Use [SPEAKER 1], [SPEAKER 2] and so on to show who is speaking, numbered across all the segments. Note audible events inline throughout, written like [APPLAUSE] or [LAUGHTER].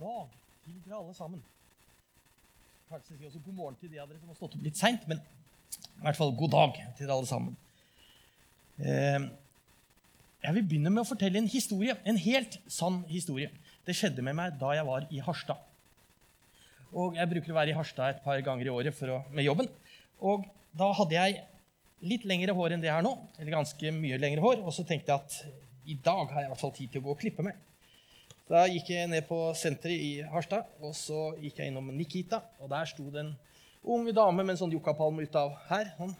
[SPEAKER 1] dag til dere alle sammen. Kanskje si også god morgen til de av dere som har stått opp litt seint, men i hvert fall god dag til dere alle sammen. Eh, jeg vil begynne med å fortelle en historie, en helt sann historie. Det skjedde med meg da jeg var i Harstad. Og Jeg bruker å være i Harstad et par ganger i året å, med jobben. Og Da hadde jeg litt lengre hår enn det jeg har nå, eller ganske mye lengre hår. Og så tenkte jeg at i dag har jeg i hvert fall tid til å gå og klippe meg. Da gikk jeg ned på senteret i Harstad, og så gikk jeg innom Nikita. Og der sto det en ung dame med en sånn yuccapalme ut av her. Sånn.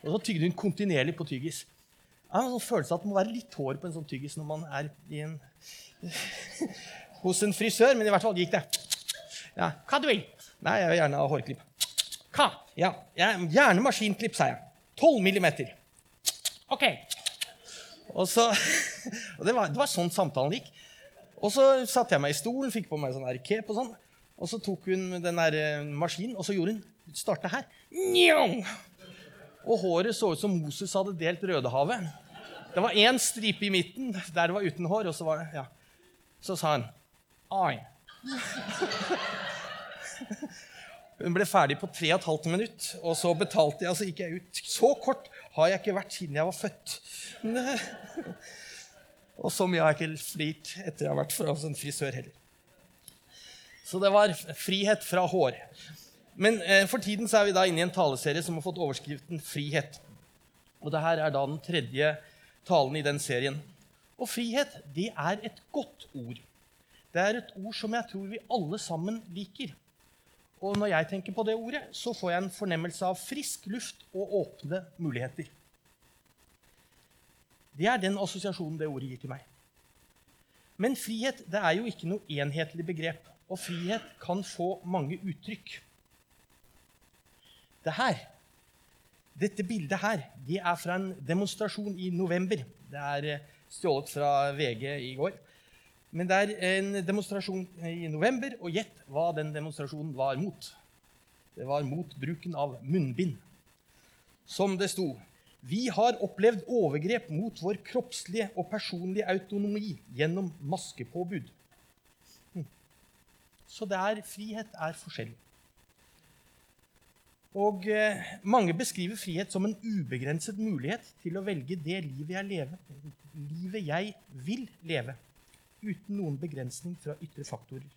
[SPEAKER 1] Og så tygde hun kontinuerlig på tyggis. Jeg har en sånn følelse av at det må være litt hår på en sånn tyggis når man er en, [LAUGHS] hos en frisør, men i hvert fall gikk det. Ja, hva du vil? Nei, jeg vil gjerne ha hårklipp. Hva? Ja, gjerne maskinklipp, sa jeg. 12 millimeter. Ok. Og, så, [LAUGHS] [LAUGHS] og det, var, det, var, sånn samtalen gikk. Og så satte jeg meg i stolen, fikk på meg sånn cape og sånn. Og så tok hun den der eh, maskinen, og så gjorde hun starta her. Njong! Og håret så ut som Moses hadde delt Rødehavet. Det var én stripe i midten der det var uten hår. og Så var det, ja. Så sa han Ai. [LAUGHS] Hun ble ferdig på 3 15 minutt, og så betalte jeg, og så gikk jeg ut. Så kort har jeg ikke vært siden jeg var født. [LAUGHS] Og så mye har jeg ikke flirt etter jeg har vært hos en frisør heller. Så det var frihet fra hår. Men eh, for tiden så er vi da inne i en taleserie som har fått overskriften 'Frihet'. Og det her er da den tredje talen i den serien. Og frihet, det er et godt ord. Det er et ord som jeg tror vi alle sammen liker. Og når jeg tenker på det ordet, så får jeg en fornemmelse av frisk luft og åpne muligheter. Det er den assosiasjonen det ordet gir til meg. Men frihet det er jo ikke noe enhetlig begrep, og frihet kan få mange uttrykk. Det her, dette bildet her det er fra en demonstrasjon i november. Det er eh, stjålet fra VG i går. Men det er en demonstrasjon i november, og gjett hva den demonstrasjonen var mot. Det var mot bruken av munnbind. Som det sto Vi har opplevd overgrep mot vår kroppslige og personlige autonomi gjennom maskepåbud. Hm. Så det er, frihet er forskjellig. Og eh, Mange beskriver frihet som en ubegrenset mulighet til å velge det livet jeg, lever, livet jeg vil leve uten noen begrensning fra ytre faktorer.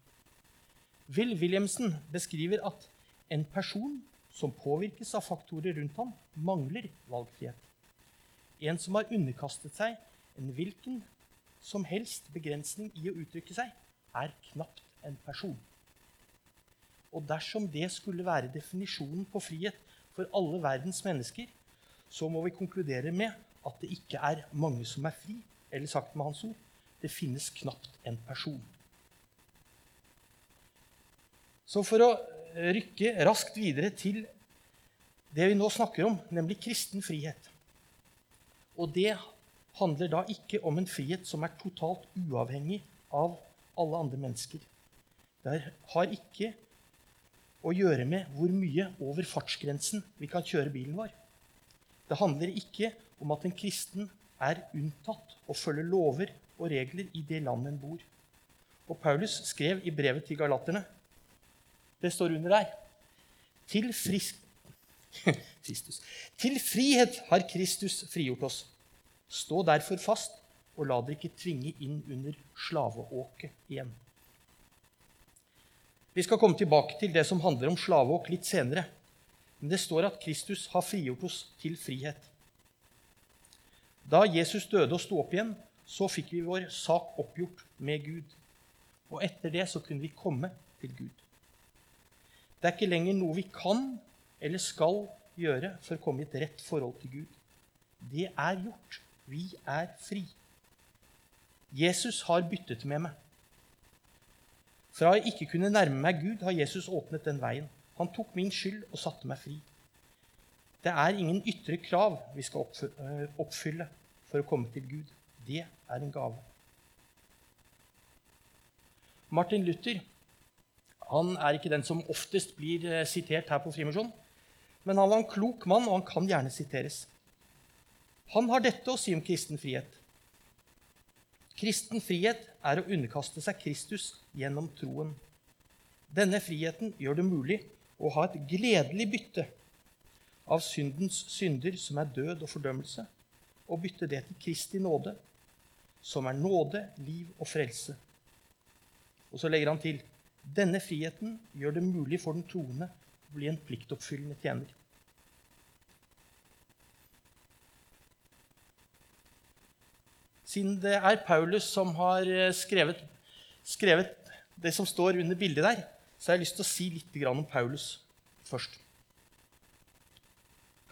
[SPEAKER 1] Will Williamson beskriver at en person som påvirkes av faktorer rundt ham, mangler valgfrihet. En som har underkastet seg en hvilken som helst begrensning i å uttrykke seg, er knapt en person. Og dersom det skulle være definisjonen på frihet for alle verdens mennesker, så må vi konkludere med at det ikke er mange som er fri, eller sagt med hans ord det finnes knapt en person. Så for å rykke raskt videre til det vi nå snakker om, nemlig kristen frihet Og det handler da ikke om en frihet som er totalt uavhengig av alle andre mennesker. Det har ikke å gjøre med hvor mye over fartsgrensen vi kan kjøre bilen vår. Det handler ikke om at en kristen er unntatt å følge lover og regler i det landet en bor. Og Paulus skrev i brevet til galaterne Det står under der. Til, frisk, [LAUGHS] til frihet har Kristus frigjort oss. Stå derfor fast, og la dere ikke tvinge inn under slaveåket igjen. Vi skal komme tilbake til det som handler om slaveåk litt senere. Men det står at Kristus har frigjort oss til frihet. Da Jesus døde og sto opp igjen, så fikk vi vår sak oppgjort med Gud. Og etter det så kunne vi komme til Gud. Det er ikke lenger noe vi kan eller skal gjøre for å komme i et rett forhold til Gud. Det er gjort. Vi er fri. Jesus har byttet med meg. Fra jeg ikke kunne nærme meg Gud, har Jesus åpnet den veien. Han tok min skyld og satte meg fri. Det er ingen ytre krav vi skal oppfylle for å komme til Gud. Det er en gave. Martin Luther han er ikke den som oftest blir eh, sitert her på Frimisjon, men han var en klok mann, og han kan gjerne siteres. Han har dette å si om kristen frihet. Kristen frihet er å underkaste seg Kristus gjennom troen. Denne friheten gjør det mulig å ha et gledelig bytte av syndens synder, som er død og fordømmelse, og bytte det til Kristi nåde, som er nåde, liv og frelse. Og så legger han til denne friheten gjør det mulig for den troende å bli en pliktoppfyllende tjener. Siden det er Paulus som har eh, skrevet, skrevet det som står under bildet der, så har jeg lyst til å si litt om Paulus først.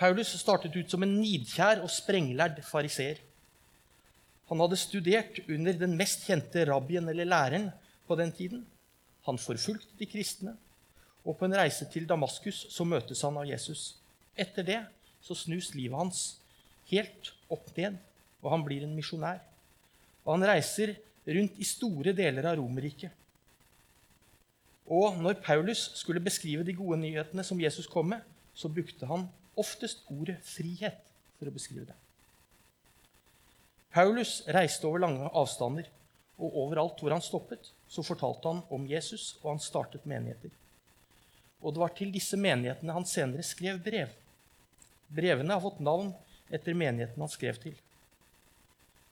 [SPEAKER 1] Paulus startet ut som en nidkjær og sprenglærd fariseer. Han hadde studert under den mest kjente rabbien eller læreren på den tiden. Han forfulgte de kristne, og på en reise til Damaskus så møtes han av Jesus. Etter det så snus livet hans helt opp ned, og han blir en misjonær. Og han reiser rundt i store deler av Romerriket. Og når Paulus skulle beskrive de gode nyhetene som Jesus kom med, så brukte han oftest ordet 'frihet' for å beskrive det. Paulus reiste over lange avstander, og overalt hvor han stoppet, så fortalte han om Jesus, og han startet menigheter. Og det var til disse menighetene han senere skrev brev. Brevene har fått navn etter menigheten han skrev til.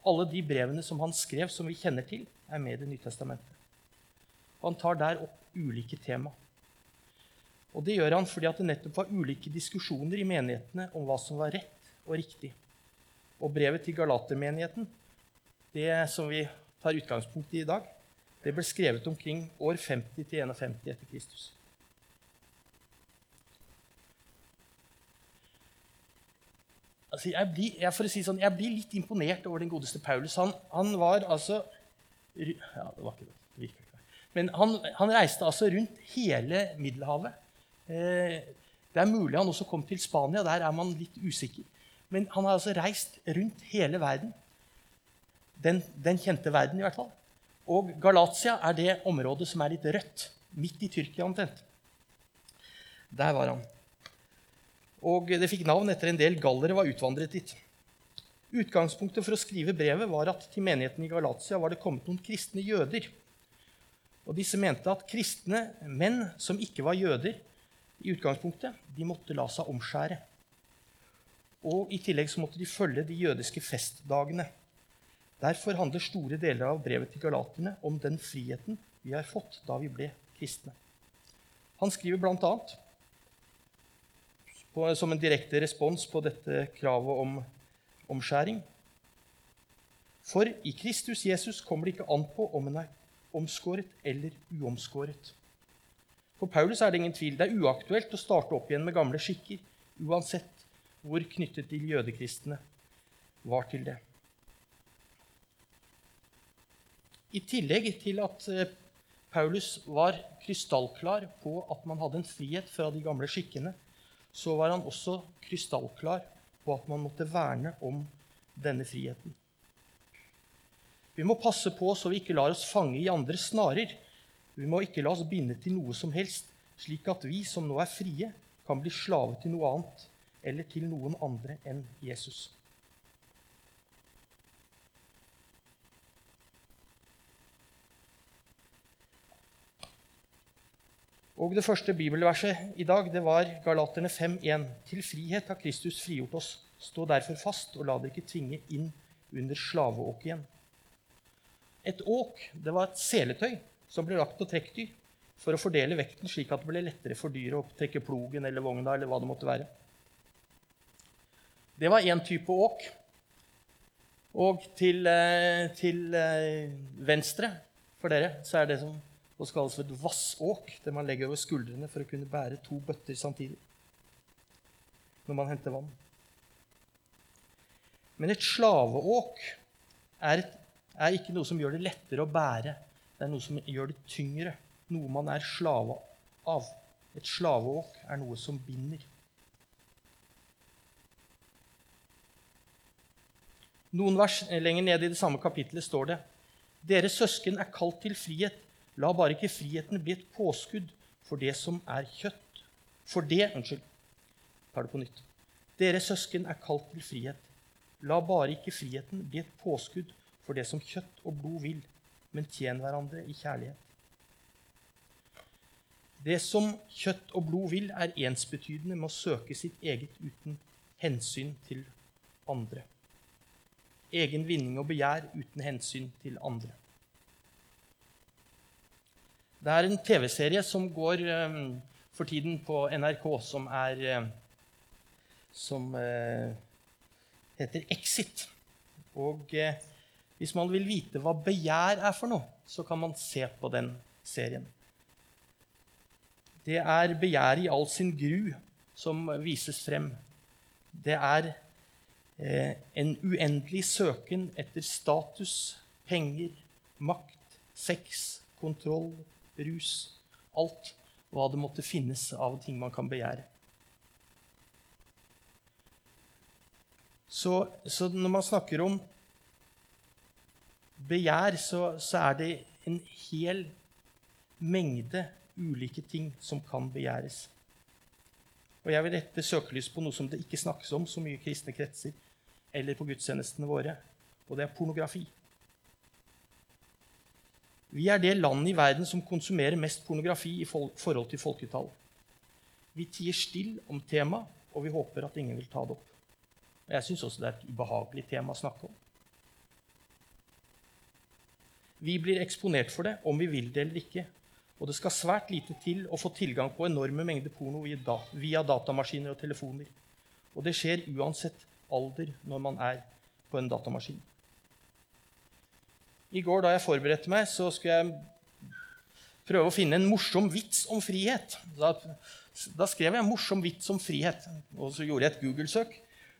[SPEAKER 1] Alle de brevene som han skrev, som vi kjenner til, er med i Det nye testamentet. Han tar der opp ulike tema. Og Det gjør han fordi det nettopp var ulike diskusjoner i menighetene om hva som var rett og riktig. Og brevet til Galatermenigheten, det som vi tar utgangspunkt i i dag, det ble skrevet omkring år 50 til 51 etter Kristus. Altså, jeg, blir, jeg, si sånn, jeg, blir, litt imponert over den godeste Paulus. Han, han var altså Ja, det var ikke det. det ikke. Men han, han, reiste altså rundt hele Middelhavet. Eh, det er mulig han også kom til Spania. Der er man litt usikker. Men han har altså reist rundt hele verden. Den, den kjente verden, i hvert fall. Og Galatia er det området som er litt rødt. Midt i Tyrkia omtrent. Der var han. Og det fikk navn etter en del gallere var utvandret dit. Utgangspunktet for å skrive brevet var at til menigheten i Galatia var det kommet noen kristne jøder. Og Disse mente at kristne menn som ikke var jøder, i utgangspunktet, de måtte la seg omskjære. Og I tillegg så måtte de følge de jødiske festdagene. Derfor handler store deler av brevet til galaterne om den friheten vi har fått da vi ble kristne. Han skriver bl.a som en direkte respons på dette kravet om omskjæring. For i Kristus Jesus kommer det ikke an på om en er omskåret eller uomskåret. For Paulus er det ingen tvil. Det er uaktuelt å starte opp igjen med gamle skikker, uansett hvor knyttet de jødekristne var til det. I tillegg til at eh, Paulus var krystallklar på at man hadde en frihet fra de gamle skikkene, så var han også krystallklar på at man måtte verne om denne friheten. Vi må passe på så vi ikke lar oss fange i andre snarer. Vi må ikke la oss binde til noe som helst, slik at vi som nå er frie, kan bli slave til noe annet eller til noen andre enn Jesus. Og Det første bibelverset i dag det var Galaterne 5,1.: Til frihet har Kristus frigjort oss. Stå derfor fast, og la dere ikke tvinge inn under slaveåk igjen. Et åk det var et seletøy som ble lagt på trekkdyr for å fordele vekten, slik at det ble lettere for dyret å trekke plogen eller vogna. eller hva Det måtte være. Det var én type åk. Og til, eh, til eh, venstre for dere så er det som og skal altså et vassåk, det man legger over skuldrene for å kunne bære to bøtter samtidig når man henter vann. Men et slaveåk er, et, er ikke noe som gjør det lettere å bære. Det er noe som gjør det tyngre. Noe man er slave av. Et slaveåk er noe som binder. Noen vers lenger nede i det samme kapitlet står det Dere søsken er kalt til frihet. La bare ikke friheten bli et påskudd for det som er kjøtt. For det Unnskyld. Tar det på nytt. Dere søsken er kalt til frihet. La bare ikke friheten bli et påskudd for det som kjøtt og blod vil, men tjen hverandre i kjærlighet. Det som kjøtt og blod vil, er ensbetydende med å søke sitt eget uten hensyn til andre. Egen vinning og begjær uten hensyn til andre. Det er en TV-serie som går um, for tiden på NRK, som er um, Som uh, heter Exit. Og hvis man vil vite hva begjær er for noe, så kan man se på den serien. Det er begjæret i all sin gru som vises frem. Det er eh, en uendelig søken etter status, penger, makt, sex, kontroll, rus. Alt hva det måtte finnes av ting man kan begjære. Så, så når man snakker om begjær, så, så, er det en hel mengde ulike ting som kan begjæres. Og jeg vil rette søkelys på noe som det ikke snakkes om så mye i kristne kretser eller på gudstjenestene våre, og det er pornografi. Vi er det landet i verden som konsumerer mest pornografi i forhold til folketall. Vi tier stille om temaet, og vi håper at ingen vil ta det opp. Jeg syns også det er et ubehagelig tema å snakke om. Vi blir eksponert for det om vi vil det eller ikke. Og det skal svært lite til å få tilgang på enorme mengder porno via datamaskiner og telefoner. Og det skjer uansett alder når man er på en datamaskin. I går da jeg forberedte meg, så skulle jeg prøve å finne en morsom vits om frihet. Da, da skrev jeg 'morsom vits om frihet', og så gjorde jeg et Google-søk.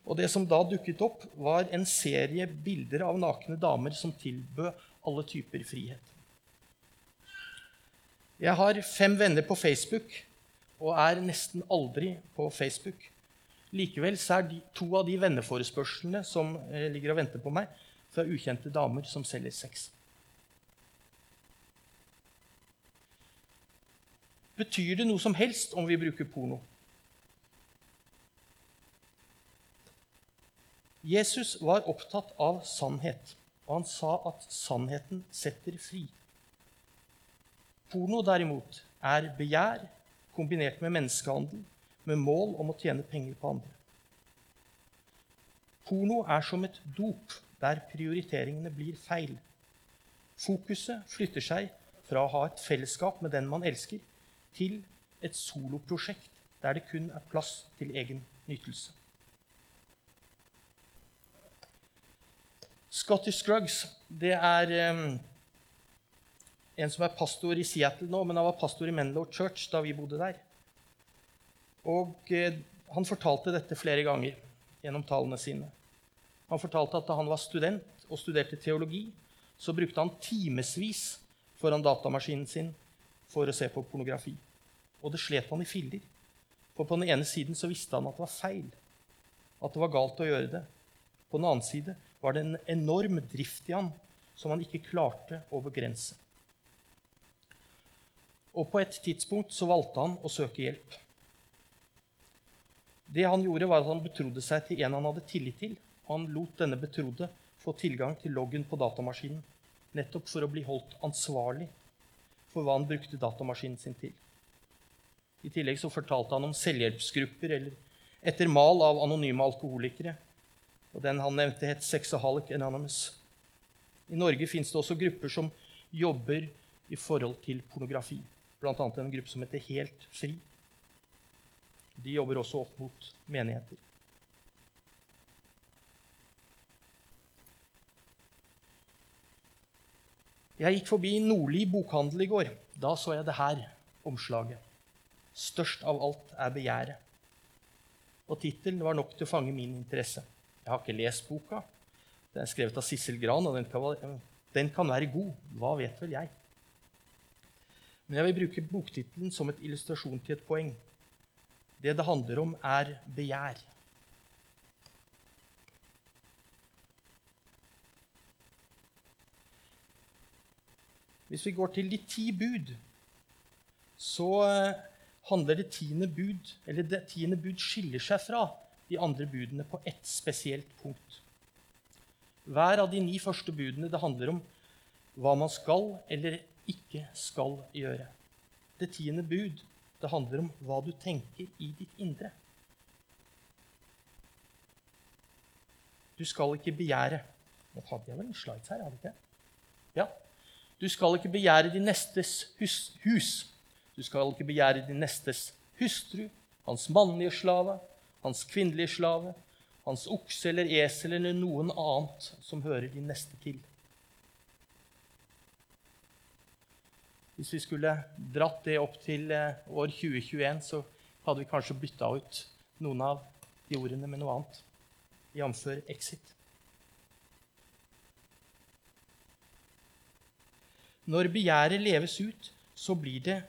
[SPEAKER 1] Og det som da dukket opp, var en serie bilder av nakne damer som tilbød alle typer frihet. Jeg har fem venner på Facebook og er nesten aldri på Facebook. Likevel er de, to av de venneforespørslene som eh, ligger og venter på meg, fra ukjente damer som selger sex. Betyr det noe som helst om vi bruker porno? Jesus var opptatt av sannhet. Og han sa at sannheten setter fri. Porno, derimot, er begjær kombinert med menneskehandel med mål om å tjene penger på andre. Porno er som et dop der prioriteringene blir feil. Fokuset flytter seg fra å ha et fellesskap med den man elsker, til et soloprosjekt der det kun er plass til egen nytelse. Scotty Scruggs det er um, en som er pastor i Seattle nå, men han var pastor i Menlo Church da vi bodde der. Og uh, Han fortalte dette flere ganger gjennom talene sine. Han fortalte at da han var student og studerte teologi, så brukte han timevis foran datamaskinen sin for å se på pornografi. Og det slet han i filler. For på den ene siden så visste han at det var feil, at det var galt å gjøre det. På den annen side var det en enorm drift i han som han ikke klarte å begrense. Og på et tidspunkt så valgte han å søke hjelp. Det han gjorde, var at han betrodde seg til en han hadde tillit til. Han lot denne betrodde få tilgang til loggen på datamaskinen, nettopp for å bli holdt ansvarlig for hva han brukte datamaskinen sin til. I tillegg så fortalte han om selvhjelpsgrupper eller etter mal av anonyme alkoholikere og den han nevnte, het Sexaholic Anonymous. I Norge fins det også grupper som jobber i forhold til pornografi. Bl.a. en gruppe som heter Helt Fri. De jobber også opp mot menigheter. Jeg gikk forbi Nordli bokhandel i går. Da så jeg det her omslaget. Størst av alt er begjæret. Og tittelen var nok til å fange min interesse. Jeg har ikke lest boka. Den er skrevet av Sissel Gran, og den kan, den kan være god. Hva vet vel jeg? Men jeg vil bruke boktittelen som et illustrasjon til et poeng. Det det handler om, er begjær. Hvis vi går til de ti bud, så eh, handler det tiende bud Eller det tiende bud skiller seg fra de andre budene på ett spesielt punkt. Hver av de ni første budene det handler om hva man skal eller ikke skal gjøre. Det tiende bud det handler om hva du tenker i ditt indre. Du skal ikke begjære Nå hadde jeg vel en slides her? hadde jeg ikke? Ja. Du skal ikke begjære din nestes hus, hus. Du skal ikke begjære din nestes hustru, hans mannlige slave, hans kvinnelige slave, hans okse eller esel eller noen annet som hører din neste til. Hvis vi skulle dratt det opp til eh, år 2021, så hadde vi kanskje bytta ut noen av de ordene med noe annet, jf. exit. Når begjæret leves ut, så blir det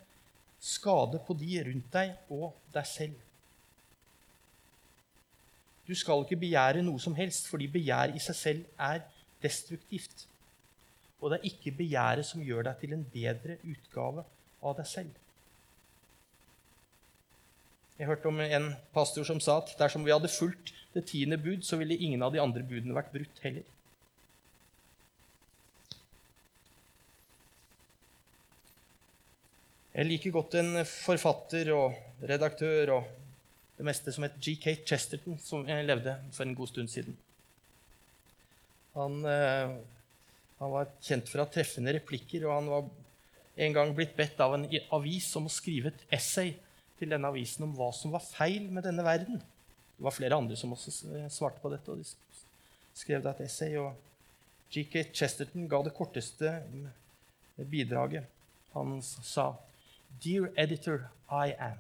[SPEAKER 1] skade på de rundt deg og deg selv. Du skal ikke begjære noe som helst, fordi begjær i seg selv er destruktivt. Og det er ikke begjæret som gjør deg til en bedre utgave av deg selv. Jeg hørte om en pastor som sa at dersom vi hadde fulgt det tiende bud, så ville ingen av de andre budene vært brutt heller. Jeg liker godt en forfatter og redaktør og det meste som het G.K. Chesterton, som levde for en god stund siden. Han eh, han var kjent for å ha treffende replikker, og han var en gang blitt bedt av en avis om å skrive et essay til denne avisen om hva som var feil med denne verden. Det var flere andre som også svarte på dette, og de skrev da et essay. og G.K. Chesterton ga det korteste bidraget. Han sa, 'Dear editor, I am'.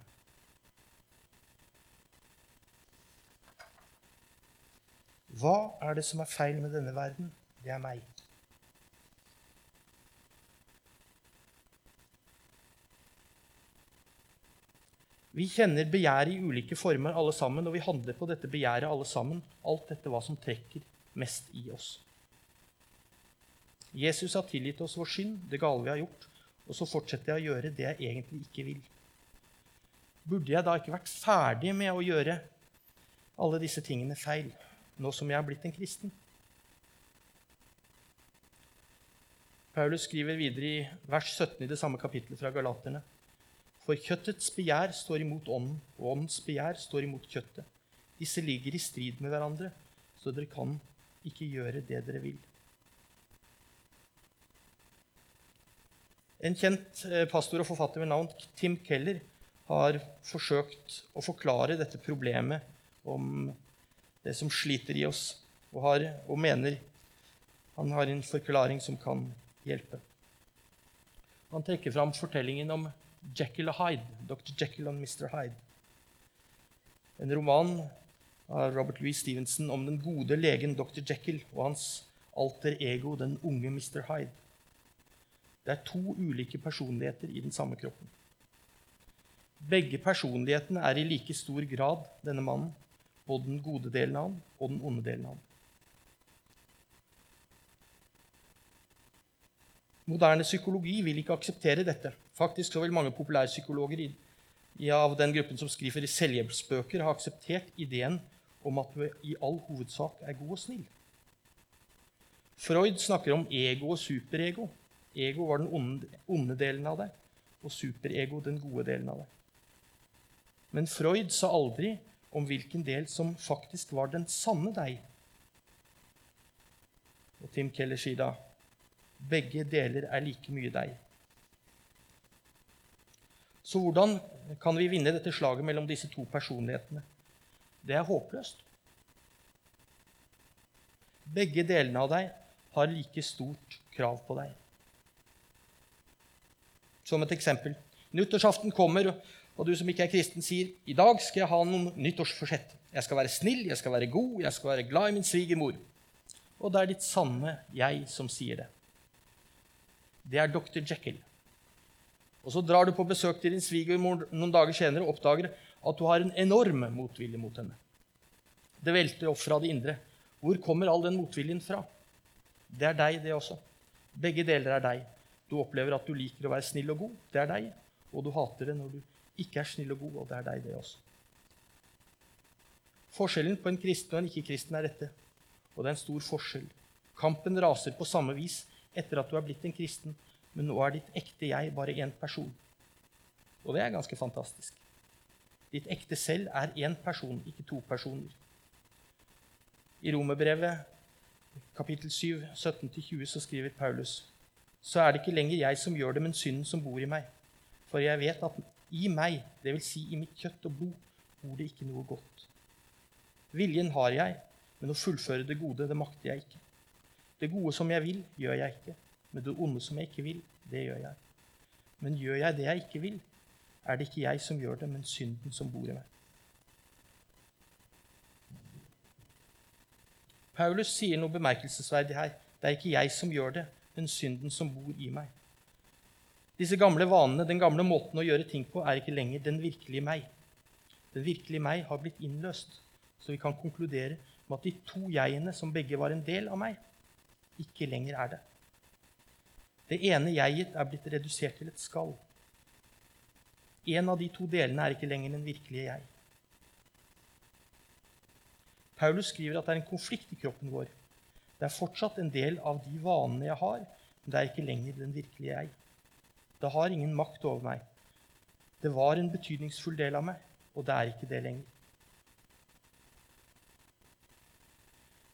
[SPEAKER 1] Hva er det som er feil med denne verden? Det er meg. Vi kjenner begjæret i ulike former, alle sammen, og vi handler på dette begjæret, alle sammen. Alt dette hva som trekker mest i oss. Jesus har tilgitt oss vår synd, det gale vi har gjort, og så fortsetter jeg å gjøre det jeg egentlig ikke vil. Burde jeg da ikke vært ferdig med å gjøre alle disse tingene feil, nå som jeg har blitt en kristen? Paulus skriver videre i vers 17 i det samme kapittelet fra Galaterne. For kjøttets begjær står imot ånden, og åndens begjær står imot kjøttet. Disse ligger i strid med hverandre, så dere kan ikke gjøre det dere vil. En kjent eh, pastor og forfatter ved navn Tim Keller har forsøkt å forklare dette problemet om det som sliter i oss, og, har, og mener han har en forklaring som kan hjelpe. Han trekker fram fortellingen om Jekyll og Hyde, Dr. Jekyll og Mr. Hyde. En roman av Robert Louis Stevenson om den gode legen Dr. Jekyll og hans alter ego, den unge Mr. Hyde. Det er to ulike personligheter i den samme kroppen. Begge personlighetene er i like stor grad denne mannen, både den gode delen av ham og den onde delen av ham. Moderne psykologi vil ikke akseptere dette. Faktisk så vil mange populærpsykologer av den gruppen som skriver i selvhjelpsbøker, ha akseptert ideen om at du i all hovedsak er god og snill. Freud snakker om ego og superego. Ego var den onde, delen av deg, og superego den gode delen av deg. Men Freud sa aldri om hvilken del som faktisk var den sanne deg. Og Tim Keller sier da begge deler er like mye deg. Så hvordan kan vi vinne dette slaget mellom disse to personlighetene? Det er håpløst. Begge delene av deg har like stort krav på deg. Som et eksempel. Nyttårsaften kommer, og du som ikke er kristen, sier i dag skal jeg ha noen nyttårsforsett. Jeg skal være snill, jeg skal være god, jeg skal være glad i min svigermor. Og det er ditt sanne jeg som sier det det er dr. Jekyll. Og Så drar du på besøk til din svigermor noen dager senere og oppdager at du har en enorm motvilje mot henne. Det velter opp fra det indre. Hvor kommer all den motviljen fra? Det er deg, det også. Begge deler er deg. Du opplever at du liker å være snill og god. Det er deg. Og du hater det når du ikke er snill og god, og det er deg, det også. Forskjellen på en kristen og en ikke-kristen er dette. Og det er en stor forskjell. Kampen raser på samme vis etter at du er blitt en kristen, men nå er ditt ekte jeg bare én person. Og det er ganske fantastisk. Ditt ekte selv er én person, ikke to personer. I Romerbrevet kapittel 7, 17-20 så skriver Paulus så er det ikke lenger jeg som gjør det, men synden som bor i meg. For jeg vet at i meg, dvs. Si i mitt kjøtt og blod, bor det ikke noe godt. Viljen har jeg, men å fullføre det gode, det makter jeg ikke. Det gode som jeg vil, gjør jeg ikke. Men det onde som jeg ikke vil, det gjør jeg. Men gjør jeg det jeg ikke vil, er det ikke jeg som gjør det, men synden som bor i meg. Paulus sier noe bemerkelsesverdig her. Det er ikke jeg som gjør det, men synden som bor i meg. Disse gamle vanene, den gamle måten å gjøre ting på, er ikke lenger den virkelige meg. Den virkelige meg har blitt innløst, så vi kan konkludere med at de to jegene, som begge var en del av meg, ikke lenger er det. Det ene jeget er blitt redusert til et skall. En av de to delene er ikke lenger den virkelige jeg. Paulus skriver at det er en konflikt i kroppen vår. Det er fortsatt en del av de vanene jeg har, men det er ikke lenger den virkelige jeg. Det har ingen makt over meg. Det var en betydningsfull del av meg, og det er ikke det lenger.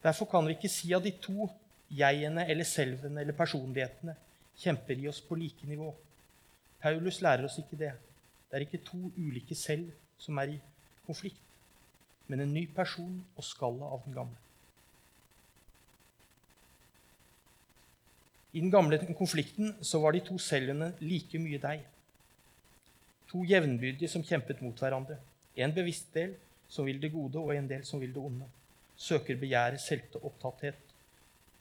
[SPEAKER 1] Derfor kan vi ikke si at de to jegene eller selvene eller personlighetene kjemper i oss på like nivå. Paulus lærer oss ikke det. Det er ikke to ulike selv som er i konflikt, men en ny person og skallet av den gamle. I den gamle konflikten så var de to cellene like mye deg. To jevnbyrdige som kjempet mot hverandre. En bevisst del som vil det gode, og en del som vil det onde. Søker begjæret, selvopptatthet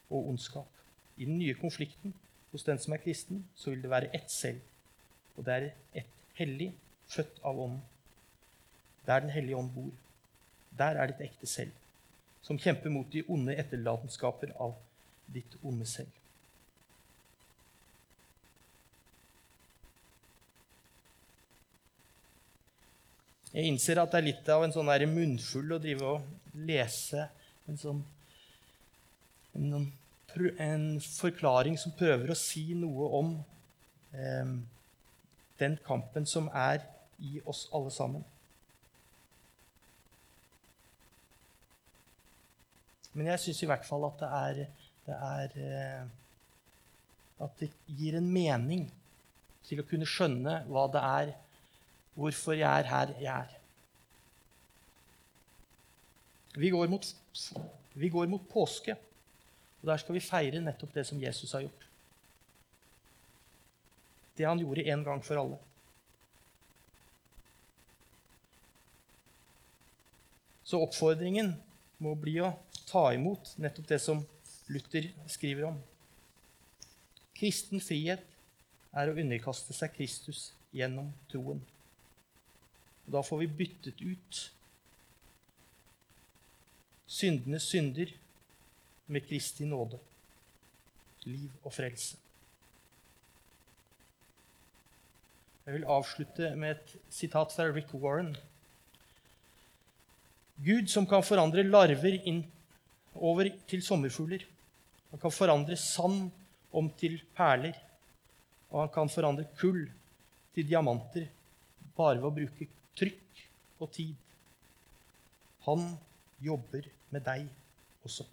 [SPEAKER 1] og ondskap. I den nye konflikten hos den som er kristen, så vil det være ett selv. Og det er ett hellig, født av Ånden. Der Den hellige ånd bor. Der er ditt ekte selv, som kjemper mot de onde etterlatenskaper av ditt onde selv. Jeg innser at det er litt av en sånn munnfull å drive og lese en sånn en, en, forklaring som prøver å si noe om eh, den kampen som er i oss alle sammen. Men jeg syns i hvert fall at det er, det er eh, At det gir en mening til å kunne skjønne hva det er hvorfor jeg er her jeg er. Vi går mot, vi går mot påske, og der skal vi feire nettopp det som Jesus har gjort. Det han gjorde en gang for alle. Så oppfordringen må bli å ta imot nettopp det som Luther skriver om. Kristen frihet er å underkaste seg Kristus gjennom troen. Og da får vi byttet ut syndenes synder med Kristi nåde, liv og frelse. Jeg vil avslutte med et sitat fra Rick Warren. Gud som kan forandre larver inn over til sommerfugler. Han kan forandre sand om til perler. Og han kan forandre kull til diamanter bare ved å bruke trykk og tid. Han jobber med deg også.